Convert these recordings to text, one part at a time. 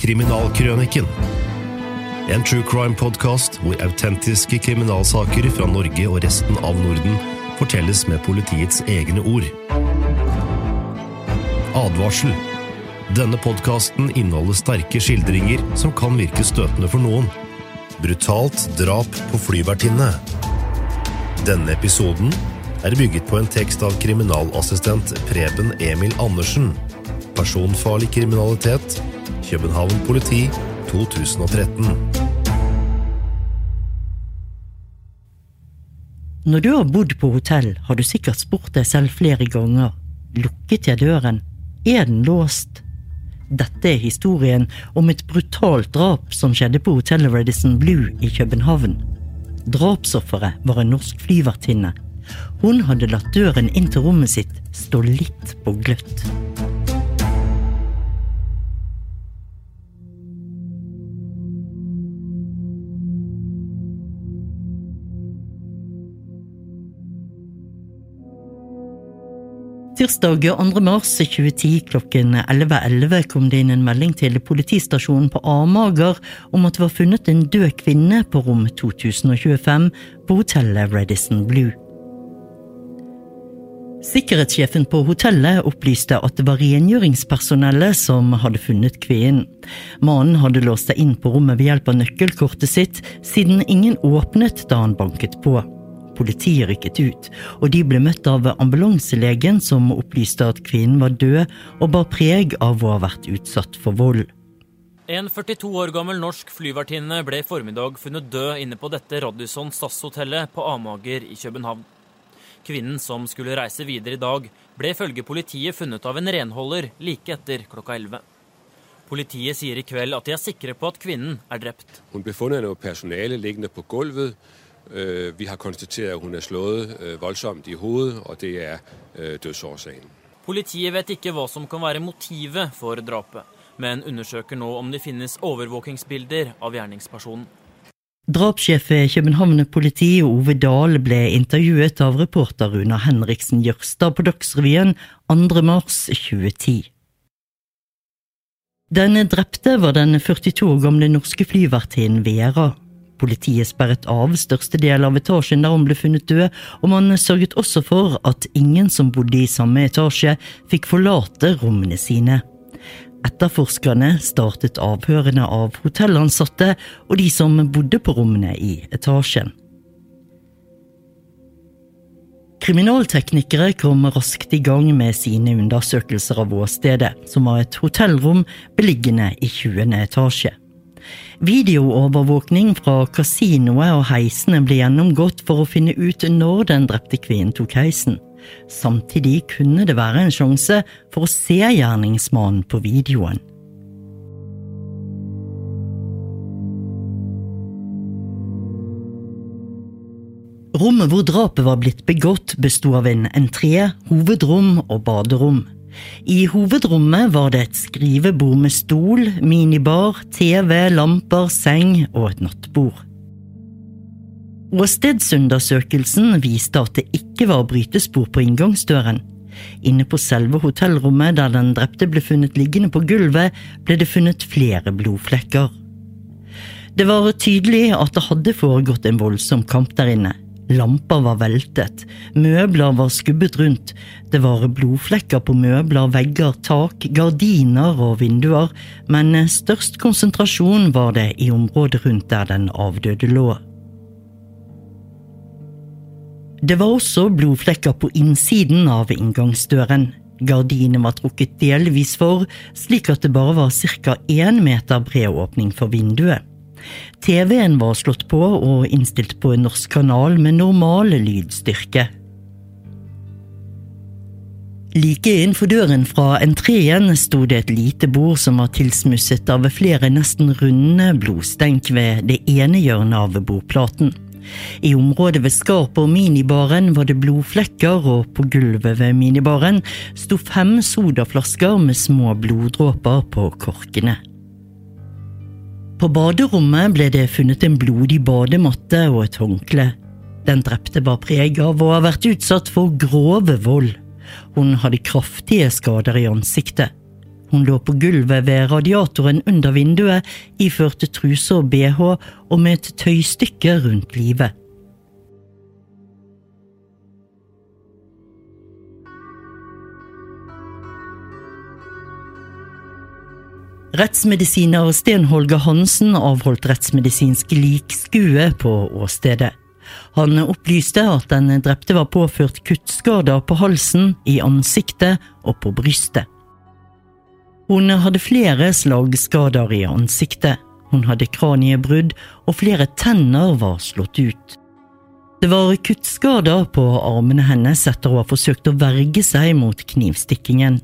Kriminalkrøniken. En true crime-podkast hvor autentiske kriminalsaker fra Norge og resten av Norden fortelles med politiets egne ord. Advarsel. Denne podkasten inneholder sterke skildringer som kan virke støtende for noen. Brutalt drap på flyvertinne. Denne episoden er bygget på en tekst av kriminalassistent Preben Emil Andersen. Personfarlig kriminalitet. København politi 2013. Når du har bodd på hotell, har du sikkert spurt deg selv flere ganger. Lukket jeg døren? Er den låst? Dette er historien om et brutalt drap som skjedde på hotellet Redison Blue i København. Drapsofferet var en norsk flyvertinne. Hun hadde latt døren inn til rommet sitt stå litt på gløtt. Tirsdag 2. mars 2010 klokken 11.11 kom det inn en melding til politistasjonen på Amager om at det var funnet en død kvinne på rom 2025 på hotellet Redison Blue. Sikkerhetssjefen på hotellet opplyste at det var rengjøringspersonellet som hadde funnet kvinnen. Mannen hadde låst seg inn på rommet ved hjelp av nøkkelkortet sitt, siden ingen åpnet da han banket på. Politiet rykket ut, og de ble møtt av ambulanselegen som opplyste at kvinnen var død og bar preg av å ha vært utsatt for vold. En 42 år gammel norsk flyvertinne ble i formiddag funnet død inne på dette Radisson SAS-hotellet på Amager i København. Kvinnen som skulle reise videre i dag, ble ifølge politiet funnet av en renholder like etter klokka 11. Politiet sier i kveld at de er sikre på at kvinnen er drept. Hun ble funnet av personale liggende på gulvet. Øh, vi har konstatert at hun er slået øh, voldsomt i hodet, og det er øh, dødsårsaken. Politiet vet ikke hva som kan være motivet for drapet, men undersøker nå om det finnes overvåkingsbilder av gjerningspersonen. Drapssjef ved København politi Ove Dahl ble intervjuet av reporter Runa Henriksen Jørstad på Dagsrevyen 2. mars 2010. Den drepte var den 42 år gamle norske flyvertinnen Vera. Politiet sperret av største del av etasjen der hun ble funnet død, og man sørget også for at ingen som bodde i samme etasje, fikk forlate rommene sine. Etterforskerne startet avhørene av hotellansatte og de som bodde på rommene i etasjen. Kriminalteknikere kom raskt i gang med sine undersøkelser av åstedet, som var et hotellrom beliggende i 20. etasje. Videoovervåkning fra kasinoet og heisene ble gjennomgått for å finne ut når den drepte kvinnen tok heisen. Samtidig kunne det være en sjanse for å se gjerningsmannen på videoen. Rommet hvor drapet var blitt begått, besto av en entré, hovedrom og baderom. I hovedrommet var det et skrivebord med stol, minibar, TV, lamper, seng og et nattbord. Åstedsundersøkelsen viste at det ikke var brytespor på inngangsdøren. Inne på selve hotellrommet der den drepte ble funnet liggende på gulvet, ble det funnet flere blodflekker. Det var tydelig at det hadde foregått en voldsom kamp der inne. Lamper var veltet, møbler var skubbet rundt, det var blodflekker på møbler, vegger, tak, gardiner og vinduer, men størst konsentrasjon var det i området rundt der den avdøde lå. Det var også blodflekker på innsiden av inngangsdøren. Gardinene var trukket delvis for, slik at det bare var ca. én meter bred åpning for vinduet. TV-en var slått på og innstilt på en norsk kanal med normal lydstyrke. Like innenfor døren fra entreen sto det et lite bord som var tilsmusset av flere nesten runde blodstenk ved det ene hjørnet av bordplaten. I området ved skapet og minibaren var det blodflekker, og på gulvet ved minibaren sto fem sodaflasker med små bloddråper på korkene. På baderommet ble det funnet en blodig badematte og et håndkle. Den drepte bar preg av å ha vært utsatt for grove vold. Hun hadde kraftige skader i ansiktet. Hun lå på gulvet ved radiatoren under vinduet, iførte truse og bh og med et tøystykke rundt livet. Rettsmedisiner Sten Holger Hansen avholdt rettsmedisinsk likskue på åstedet. Han opplyste at den drepte var påført kuttskader på halsen, i ansiktet og på brystet. Hun hadde flere slagskader i ansiktet, hun hadde kraniebrudd, og flere tenner var slått ut. Det var kuttskader på armene hennes etter å ha forsøkt å verge seg mot knivstikkingen.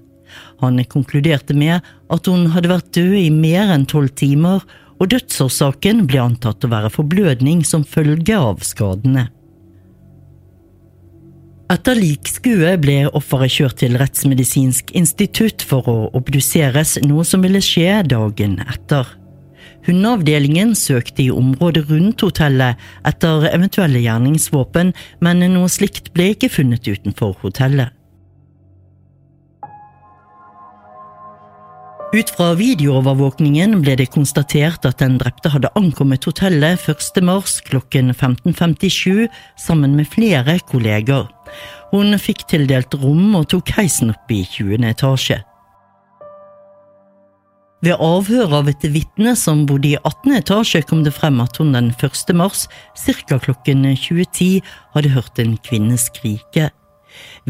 Han konkluderte med at hun hadde vært død i mer enn tolv timer, og dødsårsaken ble antatt å være forblødning som følge av skadene. Etter likskuet ble offeret kjørt til Rettsmedisinsk institutt for å obduseres, noe som ville skje dagen etter. Hundeavdelingen søkte i området rundt hotellet etter eventuelle gjerningsvåpen, men noe slikt ble ikke funnet utenfor hotellet. Ut fra videoovervåkningen ble det konstatert at den drepte hadde ankommet hotellet 1. mars klokken 15.57 sammen med flere kolleger. Hun fikk tildelt rom og tok heisen opp i 20. etasje. Ved avhør av et vitne som bodde i 18. etasje, kom det frem at hun den 1. mars, ca. klokken 20.10, hadde hørt en kvinne skrike.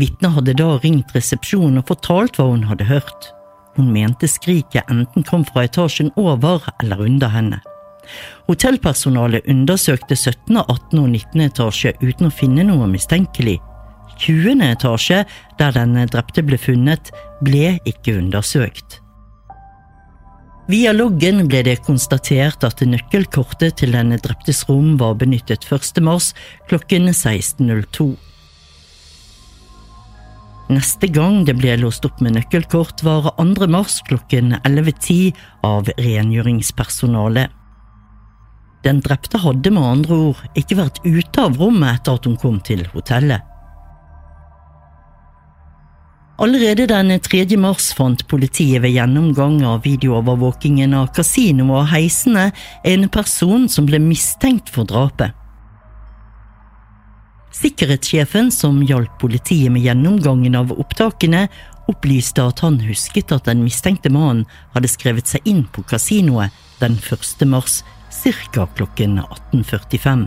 Vitnet hadde da ringt resepsjonen og fortalt hva hun hadde hørt. Hun mente skriket enten kom fra etasjen over eller under henne. Hotellpersonalet undersøkte 17., 18. og 19. etasje uten å finne noe mistenkelig. 20. etasje, der den drepte ble funnet, ble ikke undersøkt. Via loggen ble det konstatert at nøkkelkortet til den dreptes rom var benyttet 1. mars klokken 16.02. Neste gang det ble låst opp med nøkkelkort, var 2. mars klokken 11.10 av rengjøringspersonalet. Den drepte hadde med andre ord ikke vært ute av rommet etter at hun kom til hotellet. Allerede den 3. mars fant politiet ved gjennomgang av videoovervåkingen av kasinoet og heisene en person som ble mistenkt for drapet. Sikkerhetssjefen som hjalp politiet med gjennomgangen av opptakene, opplyste at han husket at den mistenkte mannen hadde skrevet seg inn på kasinoet den 1. mars ca. klokken 18.45.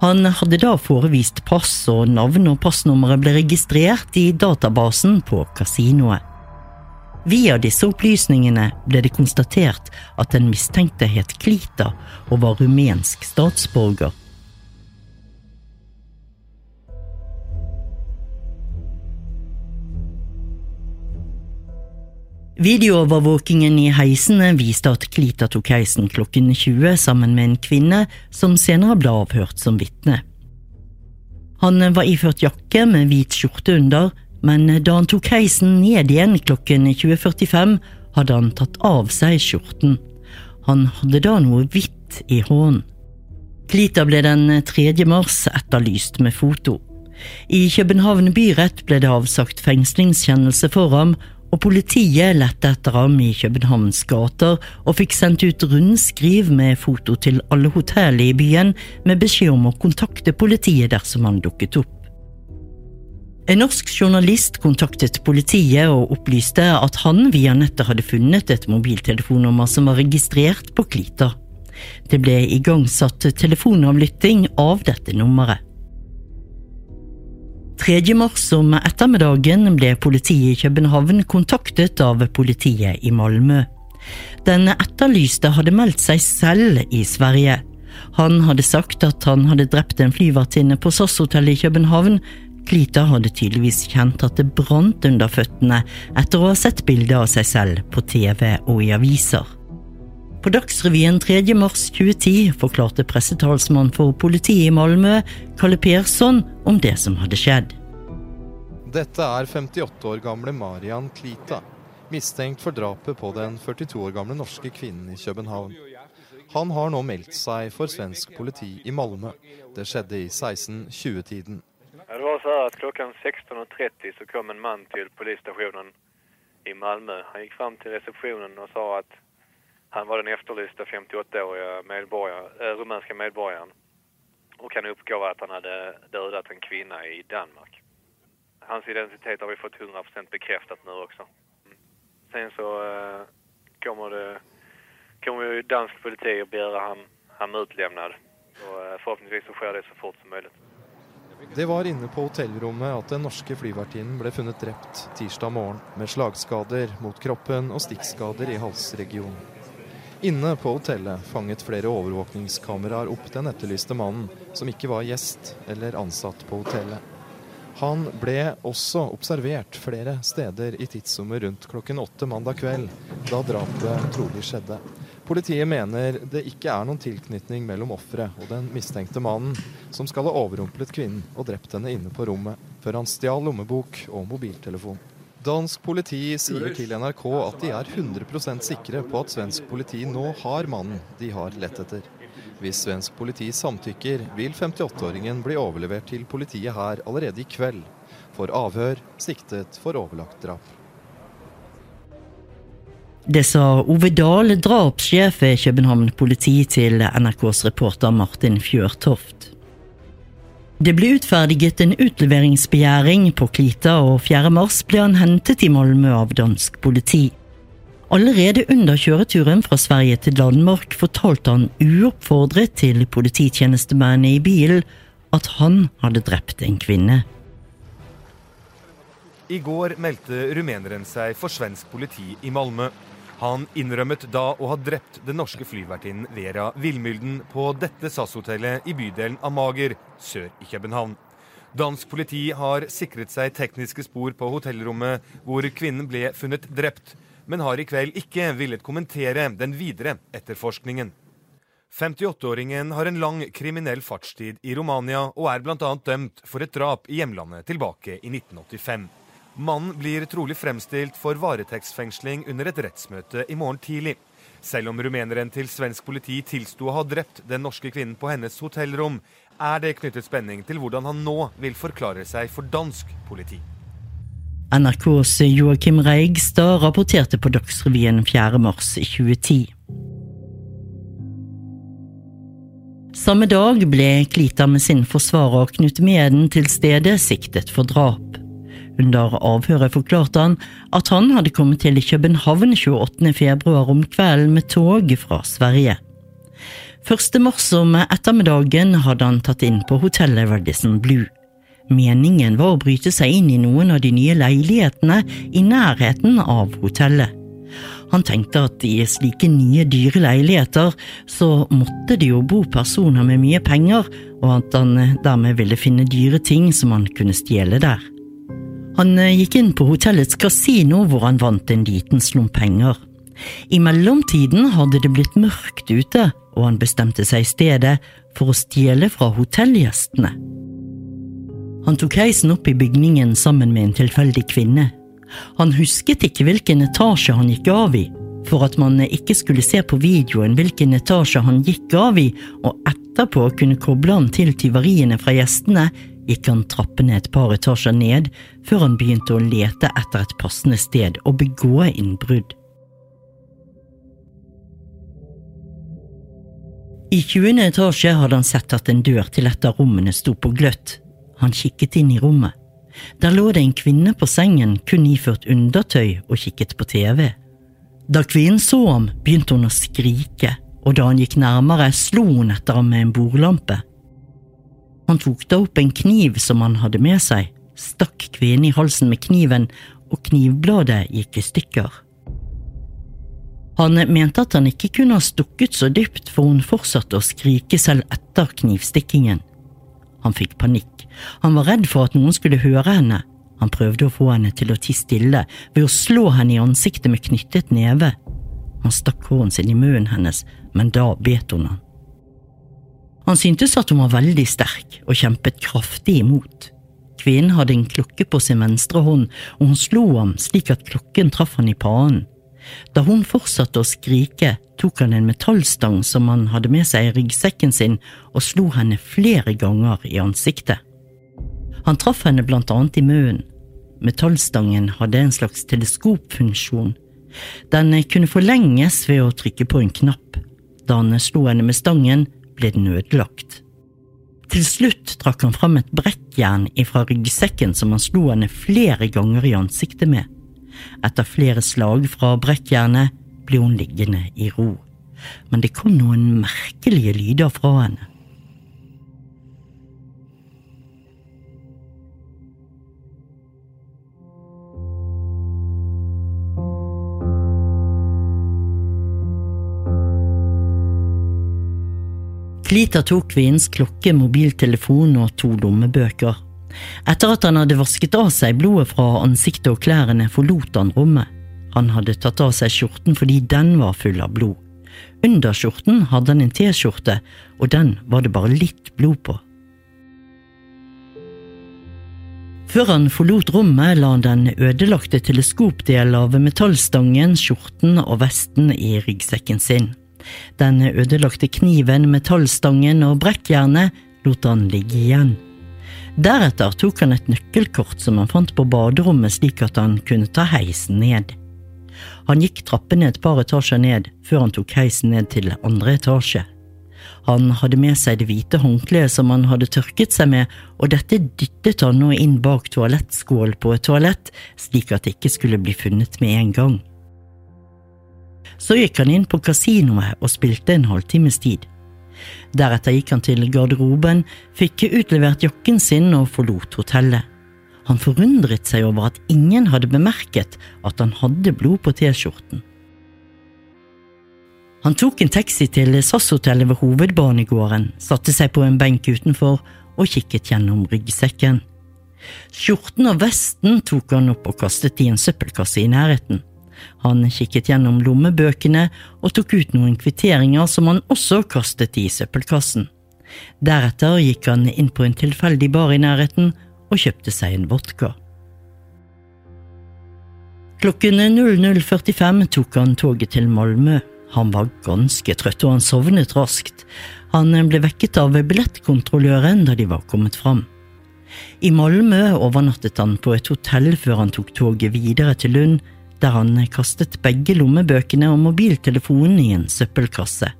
Han hadde da forevist pass, og navn og passnummeret ble registrert i databasen på kasinoet. Via disse opplysningene ble det konstatert at den mistenkte het Klita og var rumensk statsborger. Videoovervåkingen i heisene viste at Klita tok heisen klokken 20 sammen med en kvinne som senere ble avhørt som vitne. Han var iført jakke med hvit skjorte under, men da han tok heisen ned igjen klokken 20.45, hadde han tatt av seg skjorten. Han hadde da noe hvitt i hånden. Klita ble den 3. mars etterlyst med foto. I København byrett ble det avsagt fengslingskjennelse for ham, og politiet lette etter ham i Københavns gater og fikk sendt ut rundskriv med foto til alle hotellene i byen med beskjed om å kontakte politiet dersom han dukket opp. En norsk journalist kontaktet politiet og opplyste at han via nettet hadde funnet et mobiltelefonnummer som var registrert på Klita. Det ble igangsatt telefonavlytting av dette nummeret. 3. mars om ettermiddagen ble politiet i København kontaktet av politiet i Malmö. Den etterlyste hadde meldt seg selv i Sverige. Han hadde sagt at han hadde drept en flyvertinne på SAS-hotellet i København. Klita hadde tydeligvis kjent at det brant under føttene etter å ha sett bilder av seg selv på TV og i aviser. På Dagsrevyen 3. mars 2010 forklarte pressetalsmann for politiet i Malmö, Kalle Persson, om det som hadde skjedd. Dette er 58 år gamle Marian Klita, mistenkt for drapet på den 42 år gamle norske kvinnen i København. Han har nå meldt seg for svensk politi i Malmö. Det skjedde i 16.20-tiden. Det var så at klokken 16.30 så kom en mann til politistasjonen i Malmö. Han gikk fram til resepsjonen og sa att han var den efterlysta 58-åriga medborgare, äh, rumänska medborgaren. Och han uppgav att han hade dödat en kvinne i Danmark. Hans identitet har vi fått 100% bekräftat nu också. Sen så äh, kommer det kommer ju dansk politi att begära han, han utlämnad. Och förhoppningsvis så sker det så fort som möjligt. Det var inne på hotellrommet at den norske flyvertinnen ble funnet drept tirsdag morgen, med slagskader mot kroppen og stikkskader i halsregionen. Inne på hotellet fanget flere overvåkningskameraer opp den etterlyste mannen, som ikke var gjest eller ansatt på hotellet. Han ble også observert flere steder i tidsrommet rundt klokken åtte mandag kveld, da drapet trolig skjedde. Politiet mener det ikke er noen tilknytning mellom offeret og den mistenkte mannen, som skal ha overrumplet kvinnen og drept henne inne på rommet, før han stjal lommebok og mobiltelefon. Dansk politi sier til NRK at de er 100% sikre på at svensk politi nå har mannen de har lett etter. Hvis svensk politi samtykker, vil 58-åringen bli overlevert til politiet her allerede i kveld. For avhør siktet for overlagt drap. Det sa Ove Dahl, drapssjef ved København politi, til NRKs reporter Martin Fjørtoft. Det ble utferdiget en utleveringsbegjæring på Klita, og 4. mars ble han hentet i Malmö av dansk politi. Allerede under kjøreturen fra Sverige til Danmark fortalte han uoppfordret til polititjenestemennene i bilen at han hadde drept en kvinne. I går meldte rumeneren seg for svensk politi i Malmö. Han innrømmet da å ha drept den norske flyvertinnen Vera Villmylden på dette SAS-hotellet i bydelen Amager sør i København. Dansk politi har sikret seg tekniske spor på hotellrommet hvor kvinnen ble funnet drept, men har i kveld ikke villet kommentere den videre etterforskningen. 58-åringen har en lang kriminell fartstid i Romania og er bl.a. dømt for et drap i hjemlandet tilbake i 1985. Mannen blir trolig fremstilt for varetektsfengsling under et rettsmøte i morgen tidlig. Selv om rumeneren til svensk politi tilsto å ha drept den norske kvinnen på hennes hotellrom, er det knyttet spenning til hvordan han nå vil forklare seg for dansk politi. NRKs Joakim Reigstad rapporterte på Dagsrevyen 4.3.2010. Samme dag ble Klita med sin forsvarer Knut Meden til stede siktet for drap. Under avhøret forklarte han at han hadde kommet til København 28. februar om kvelden med tog fra Sverige. 1. mars om ettermiddagen hadde han tatt inn på hotellet Radisson Blue. Meningen var å bryte seg inn i noen av de nye leilighetene i nærheten av hotellet. Han tenkte at i slike nye, dyre leiligheter så måtte det jo bo personer med mye penger, og at han dermed ville finne dyre ting som han kunne stjele der. Han eh, gikk inn på hotellets kasino hvor han vant en liten slump penger. I mellomtiden hadde det blitt mørkt ute, og han bestemte seg i stedet for å stjele fra hotellgjestene. Han tok heisen opp i bygningen sammen med en tilfeldig kvinne. Han husket ikke hvilken etasje han gikk av i, for at man ikke skulle se på videoen hvilken etasje han gikk av i, og etterpå kunne koble han til tyveriene fra gjestene, gikk han trappene et par etasjer ned før han begynte å lete etter et passende sted å begå innbrudd. I 20. etasje hadde han sett at en dør til et av rommene sto på gløtt. Han kikket inn i rommet. Der lå det en kvinne på sengen, kun iført undertøy, og kikket på TV. Da kvinnen så ham, begynte hun å skrike, og da han gikk nærmere, slo hun etter ham med en bordlampe. Han tok da opp en kniv som han hadde med seg, stakk kvinnen i halsen med kniven, og knivbladet gikk i stykker. Han mente at han ikke kunne ha stukket så dypt, for hun fortsatte å skrike selv etter knivstikkingen. Han fikk panikk. Han var redd for at noen skulle høre henne. Han prøvde å få henne til å tie stille ved å slå henne i ansiktet med knyttet neve. Han stakk hånden sin i munnen hennes, men da bet hun han. Han syntes at hun var veldig sterk og kjempet kraftig imot. Kvinnen hadde en klokke på sin venstre hånd, og hun slo ham slik at klokken traff han i panen. Da hun fortsatte å skrike, tok han en metallstang som han hadde med seg i ryggsekken sin, og slo henne flere ganger i ansiktet. Han traff henne blant annet i munnen. Metallstangen hadde en slags teleskopfunksjon. Den kunne forlenges ved å trykke på en knapp. Da han slo henne med stangen, ble den ødelagt. Til slutt trakk han fram et brekkjern ifra ryggsekken som han slo henne flere ganger i ansiktet med. Etter flere slag fra brekkjernet ble hun liggende i ro, men det kom noen merkelige lyder fra henne. Klita tok kvinnens klokke, mobiltelefon og to lommebøker. Etter at han hadde vasket av seg blodet fra ansiktet og klærne, forlot han rommet. Han hadde tatt av seg skjorten fordi den var full av blod. Under skjorten hadde han en T-skjorte, og den var det bare litt blod på. Før han forlot rommet, la han den ødelagte teleskopdelen av metallstangen, skjorten og vesten i ryggsekken sin. Den ødelagte kniven, metallstangen og brekkjernet lot han ligge igjen. Deretter tok han et nøkkelkort som han fant på baderommet slik at han kunne ta heisen ned. Han gikk trappene et par etasjer ned før han tok heisen ned til andre etasje. Han hadde med seg det hvite håndkleet som han hadde tørket seg med, og dette dyttet han nå inn bak toalettskål på et toalett, slik at det ikke skulle bli funnet med en gang. Så gikk han inn på kasinoet og spilte en halvtimes tid. Deretter gikk han til garderoben, fikk utlevert jakken sin og forlot hotellet. Han forundret seg over at ingen hadde bemerket at han hadde blod på T-skjorten. Han tok en taxi til SAS-hotellet ved hovedbanegården, satte seg på en benk utenfor og kikket gjennom ryggsekken. Skjorten og vesten tok han opp og kastet i en søppelkasse i nærheten. Han kikket gjennom lommebøkene og tok ut noen kvitteringer som han også kastet i søppelkassen. Deretter gikk han inn på en tilfeldig bar i nærheten og kjøpte seg en vodka. Klokken 00.45 tok han toget til Malmö. Han var ganske trøtt, og han sovnet raskt. Han ble vekket av billettkontrolløren da de var kommet fram. I Malmö overnattet han på et hotell før han tok toget videre til Lund, der han kastet begge lommebøkene og mobiltelefonen i en søppelkasse.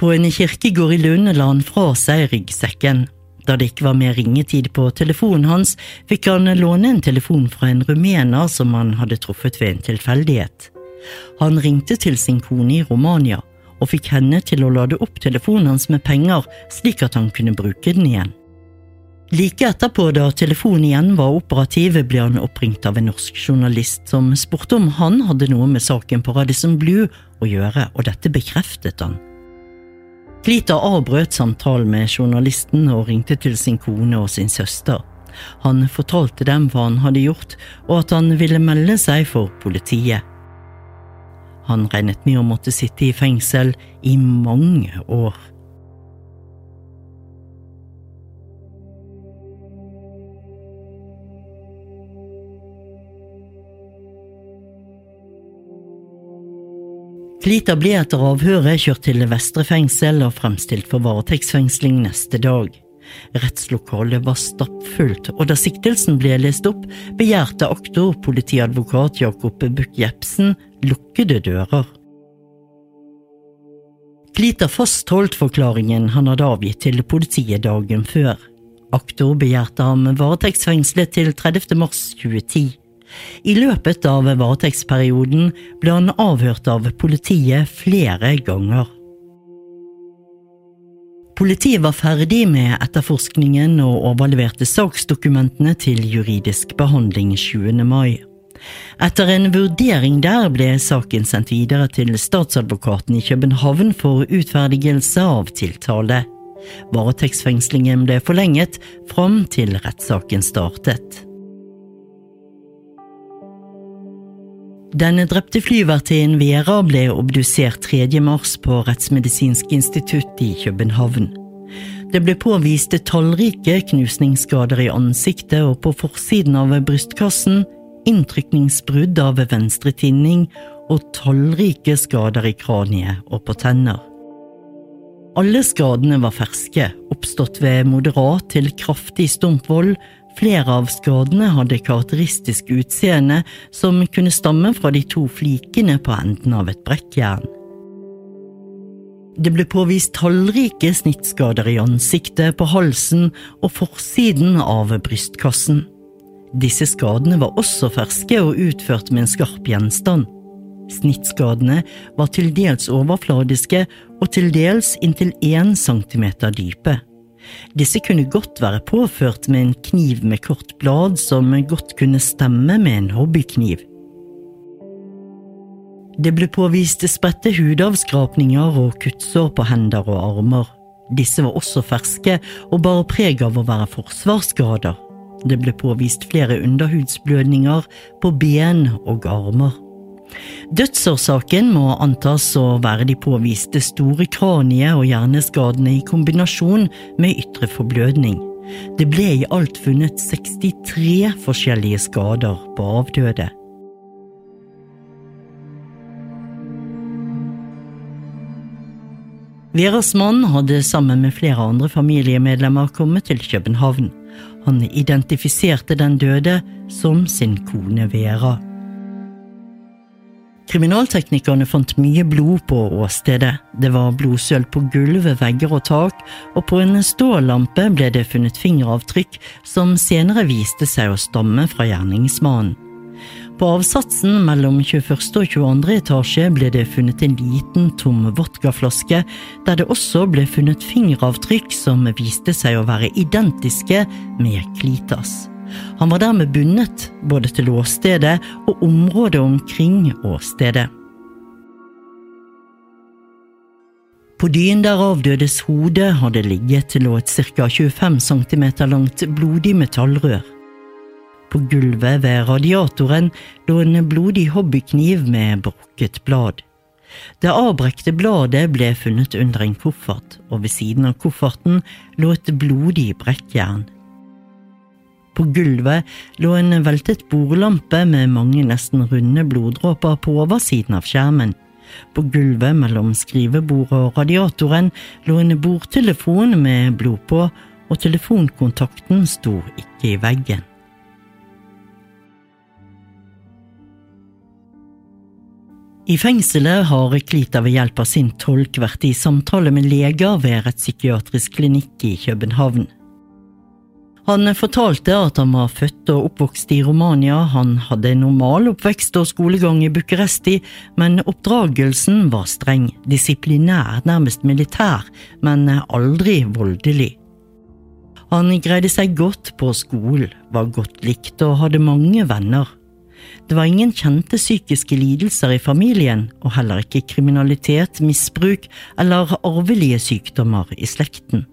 På en kirkegård i Lund la han fra seg ryggsekken. Da det ikke var mer ringetid på telefonen hans, fikk han låne en telefon fra en rumener som han hadde truffet ved en tilfeldighet. Han ringte til sin kone i Romania og fikk henne til å lade opp telefonen hans med penger slik at han kunne bruke den igjen. Like etterpå, da telefonen igjen var operativ, ble han oppringt av en norsk journalist som spurte om han hadde noe med saken på Radisson Blue å gjøre, og dette bekreftet han. Klita avbrøt samtalen med journalisten og ringte til sin kone og sin søster. Han fortalte dem hva han hadde gjort, og at han ville melde seg for politiet. Han regnet med å måtte sitte i fengsel i mange år. Klita ble etter avhøret kjørt til Vestre fengsel og fremstilt for varetektsfengsling neste dag. Rettslokalet var stappfullt, og da siktelsen ble lest opp, begjærte aktor politiadvokat Jakob Buch Jepsen lukkede dører. Klita fastholdt forklaringen han hadde avgitt til politiet dagen før. Aktor begjærte ham varetektsfengslet til 30. mars 2010. I løpet av varetektsperioden ble han avhørt av politiet flere ganger. Politiet var ferdig med etterforskningen og overleverte saksdokumentene til juridisk behandling 20. mai. Etter en vurdering der ble saken sendt videre til statsadvokaten i København for utferdigelse av tiltale. Varetektsfengslingen ble forlenget fram til rettssaken startet. Den drepte flyvertinnen Vera ble obdusert 3. mars på Rettsmedisinsk institutt i København. Det ble påvist tallrike knusningsskader i ansiktet og på forsiden av brystkassen, inntrykningsbrudd av venstre tinning og tallrike skader i kraniet og på tenner. Alle skadene var ferske, oppstått ved moderat til kraftig stumpvold. Flere av skadene hadde karakteristisk utseende som kunne stamme fra de to flikene på enden av et brekkjern. Det ble påvist tallrike snittskader i ansiktet, på halsen og forsiden av brystkassen. Disse skadene var også ferske og utført med en skarp gjenstand. Snittskadene var til dels overfladiske og til dels inntil én centimeter dype. Disse kunne godt være påført med en kniv med kort blad som godt kunne stemme med en hobbykniv. Det ble påvist spredte hudavskrapninger og kuttsår på hender og armer. Disse var også ferske og bar preg av å være forsvarsskader. Det ble påvist flere underhudsblødninger på ben og armer. Dødsårsaken må antas å være de påviste store kranie- og hjerneskadene i kombinasjon med ytre forblødning. Det ble i alt funnet 63 forskjellige skader på avdøde. Veras mann hadde sammen med flere andre familiemedlemmer kommet til København. Han identifiserte den døde som sin kone Vera. Kriminalteknikerne fant mye blod på åstedet. Det var blodsøl på gulvet, vegger og tak, og på en stålampe ble det funnet fingeravtrykk som senere viste seg å stamme fra gjerningsmannen. På avsatsen mellom 21. og 22. etasje ble det funnet en liten, tom vodkaflaske, der det også ble funnet fingeravtrykk som viste seg å være identiske med Klitas. Han var dermed bundet både til åstedet og området omkring åstedet. På dyen der avdødes hode hadde ligget lå et ca. 25 cm langt blodig metallrør. På gulvet ved radiatoren lå en blodig hobbykniv med brukket blad. Det avbrekte bladet ble funnet under en koffert, og ved siden av kofferten lå et blodig brekkjern. På gulvet lå en veltet bordlampe med mange nesten runde bloddråper på oversiden av skjermen. På gulvet mellom skrivebordet og radiatoren lå en bordtelefon med blod på, og telefonkontakten sto ikke i veggen. I fengselet har Klita ved hjelp av sin tolk vært i samtale med leger ved rettspsykiatrisk klinikk i København. Han fortalte at han var født og oppvokst i Romania, han hadde en normal oppvekst og skolegang i Bucuresti, men oppdragelsen var streng, disiplinær, nærmest militær, men aldri voldelig. Han greide seg godt på skolen, var godt likt og hadde mange venner. Det var ingen kjente psykiske lidelser i familien, og heller ikke kriminalitet, misbruk eller arvelige sykdommer i slekten.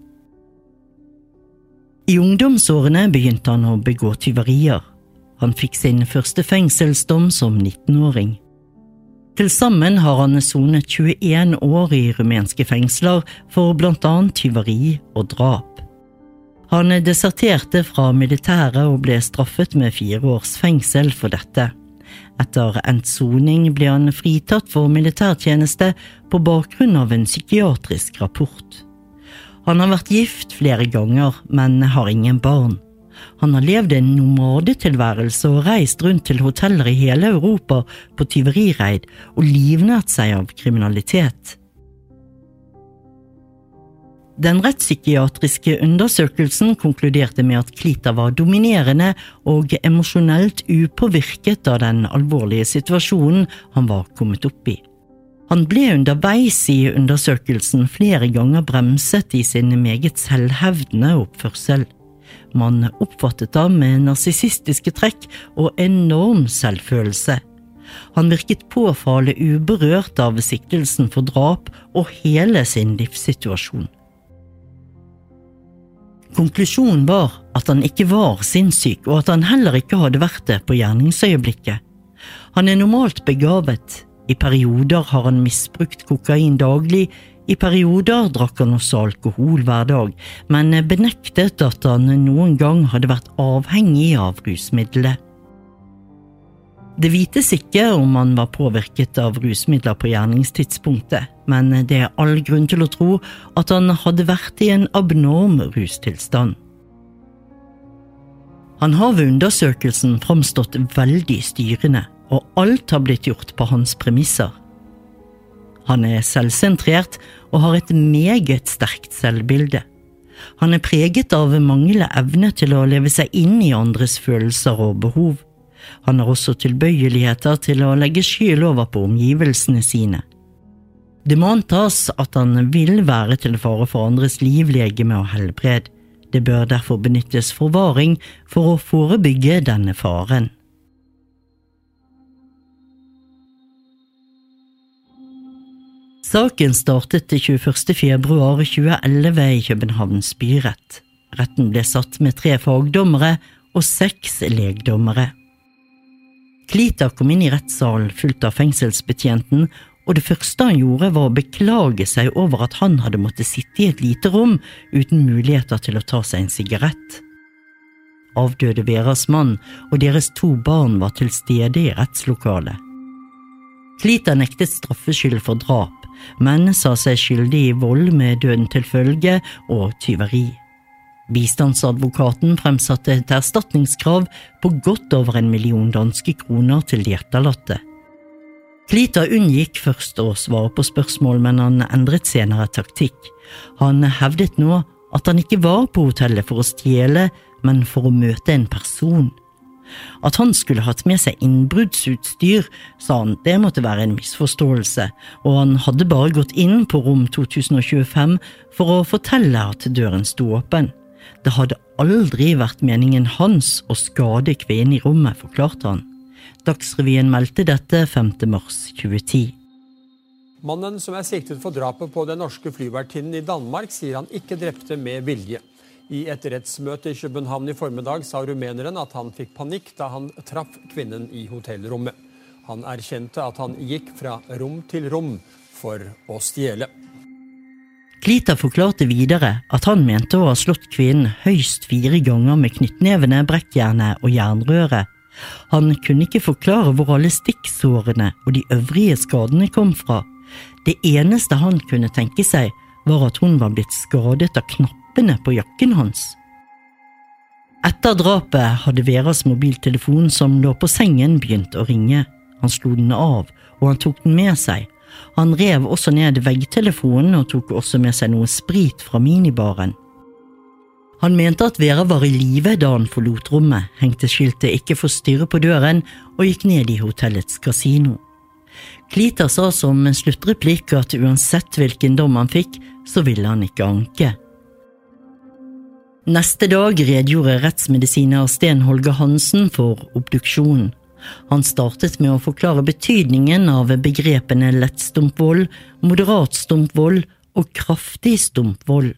I ungdomsårene begynte han å begå tyverier. Han fikk sin første fengselsdom som 19-åring. Til sammen har han sonet 21 år i rumenske fengsler for blant annet tyveri og drap. Han deserterte fra militæret og ble straffet med fire års fengsel for dette. Etter endt soning ble han fritatt for militærtjeneste på bakgrunn av en psykiatrisk rapport. Han har vært gift flere ganger, men har ingen barn. Han har levd en nomadetilværelse og reist rundt til hoteller i hele Europa på tyverireid og livnært seg av kriminalitet. Den rettspsykiatriske undersøkelsen konkluderte med at Klita var dominerende og emosjonelt upåvirket av den alvorlige situasjonen han var kommet opp i. Han ble underveis i undersøkelsen flere ganger bremset i sin meget selvhevdende oppførsel. Man oppfattet ham med narsissistiske trekk og enorm selvfølelse. Han virket påfallende uberørt av siktelsen for drap og hele sin livssituasjon. Konklusjonen var at han ikke var sinnssyk, og at han heller ikke hadde vært det på gjerningsøyeblikket. Han er normalt begavet. I perioder har han misbrukt kokain daglig, i perioder drakk han også alkohol hver dag, men benektet at han noen gang hadde vært avhengig av rusmiddelet. Det vites ikke om han var påvirket av rusmidler på gjerningstidspunktet, men det er all grunn til å tro at han hadde vært i en abnorm rustilstand. Han har ved undersøkelsen framstått veldig styrende, og alt har blitt gjort på hans premisser. Han er selvsentrert og har et meget sterkt selvbilde. Han er preget av manglende evne til å leve seg inn i andres følelser og behov. Han har også tilbøyeligheter til å legge skyld over på omgivelsene sine. Det må antas at han vil være til fare for andres liv, legeme og helbred. Det bør derfor benyttes forvaring for å forebygge denne faren. Saken startet 21. februar 2011 i Københavns byrett. Retten ble satt med tre fagdommere og seks legdommere. Klita kom inn i rettssalen fulgt av fengselsbetjenten, og det første han gjorde var å beklage seg over at han hadde måttet sitte i et lite rom uten muligheter til å ta seg en sigarett. Avdøde Veras mann og deres to barn var til stede i rettslokalet. Klita nektet straffskyld for drap, men sa seg skyldig i vold med døden til følge og tyveri. Bistandsadvokaten fremsatte et erstatningskrav på godt over en million danske kroner til de etterlatte. Klita unngikk først å svare på spørsmål, men han endret senere taktikk. Han hevdet nå at han ikke var på hotellet for å stjele, men for å møte en person. At han skulle hatt med seg innbruddsutstyr, sa han det måtte være en misforståelse, og han hadde bare gått inn på rom 2025 for å fortelle at døren sto åpen. Det hadde aldri vært meningen hans å skade kvinnen i rommet, forklarte han. Dagsrevyen meldte dette 5. mars 2010. Mannen som er siktet for drapet på den norske flyvertinnen i Danmark, sier han ikke drepte med vilje. I et rettsmøte i København i formiddag sa rumeneren at han fikk panikk da han traff kvinnen i hotellrommet. Han erkjente at han gikk fra rom til rom for å stjele. Klita forklarte videre at han mente å ha slått kvinnen høyst fire ganger med knyttnevene, brekkjernet og jernrøret. Han kunne ikke forklare hvor alle stikksårene og de øvrige skadene kom fra. Det eneste han kunne tenke seg, var at hun var blitt skadet av knappene på jakken hans. Etter drapet hadde Veras mobiltelefon som lå på sengen begynt å ringe. Han slo den av, og han tok den med seg. Han rev også ned veggtelefonen og tok også med seg noe sprit fra minibaren. Han mente at Vera var i live da han forlot rommet, hengte skiltet 'Ikke forstyrre' på døren og gikk ned i hotellets kasino. Klita sa som sluttreplikk at uansett hvilken dom han fikk, så ville han ikke anke. Neste dag redegjorde rettsmedisiner Sten Holger Hansen for obduksjonen. Han startet med å forklare betydningen av begrepene lettstumpvold, moderat stumpvold og kraftig stumpvold.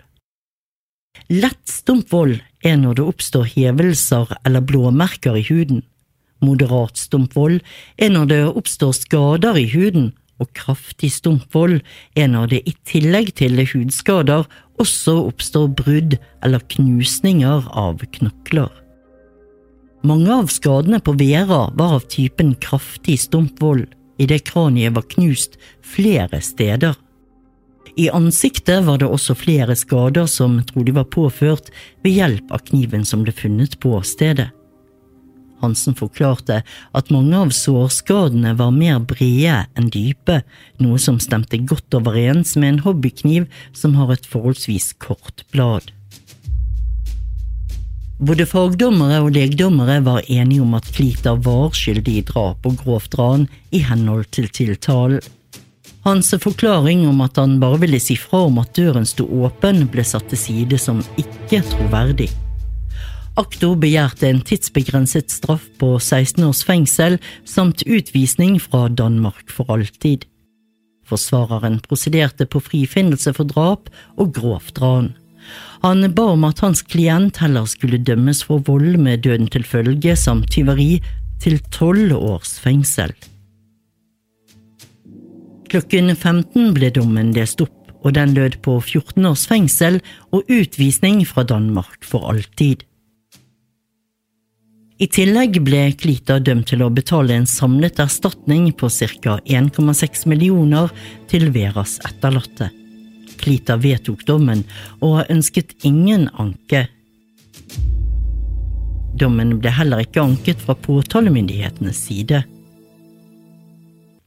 Lett stumpvold er når det oppstår hevelser eller blåmerker i huden. Moderat stumpvold er når det oppstår skader i huden, og kraftig stumpvold er når det i tillegg til hudskader også oppstår brudd eller knusninger av knokler. Mange av skadene på Vera var av typen kraftig stumpvold, idet kraniet var knust flere steder. I ansiktet var det også flere skader som trolig var påført ved hjelp av kniven som ble funnet på stedet. Hansen forklarte at mange av sårskadene var mer brede enn dype, noe som stemte godt overens med en hobbykniv som har et forholdsvis kort blad. Både fagdommere og legdommere var enige om at Klita var skyldig i drap og grovt ran i henhold til tiltalen. Hans forklaring om at han bare ville si fra om at døren sto åpen, ble satt til side som ikke troverdig. Akto begjærte en tidsbegrenset straff på 16 års fengsel samt utvisning fra Danmark for alltid. Forsvareren prosederte på frifinnelse for drap og grovt ran. Han ba om at hans klient heller skulle dømmes for vold med døden til følge samt tyveri til tolv års fengsel. Klokken 15 ble dommen lest opp, og den lød på 14 års fengsel og utvisning fra Danmark for alltid. I tillegg ble Klita dømt til å betale en samlet erstatning på ca. 1,6 millioner til Veras etterlatte. Klita vedtok dommen og ønsket ingen anke. Dommen ble heller ikke anket fra påtalemyndighetenes side.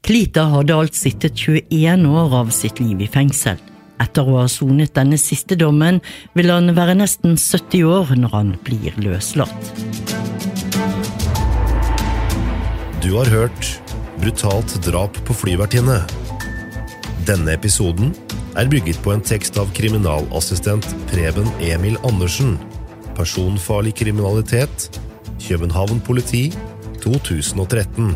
Klita hadde alt sittet 21 år av sitt liv i fengsel. Etter å ha sonet denne siste dommen vil han være nesten 70 år når han blir løslatt. Du har hørt Brutalt drap på flyvertinne. Denne episoden er bygget på en tekst av kriminalassistent Preben Emil Andersen. Personfarlig kriminalitet. København politi 2013.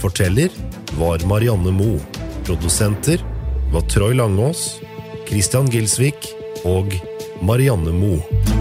Forteller var Marianne Moe. Produsenter var Troy Langås, Christian Gilsvik og Marianne Moe.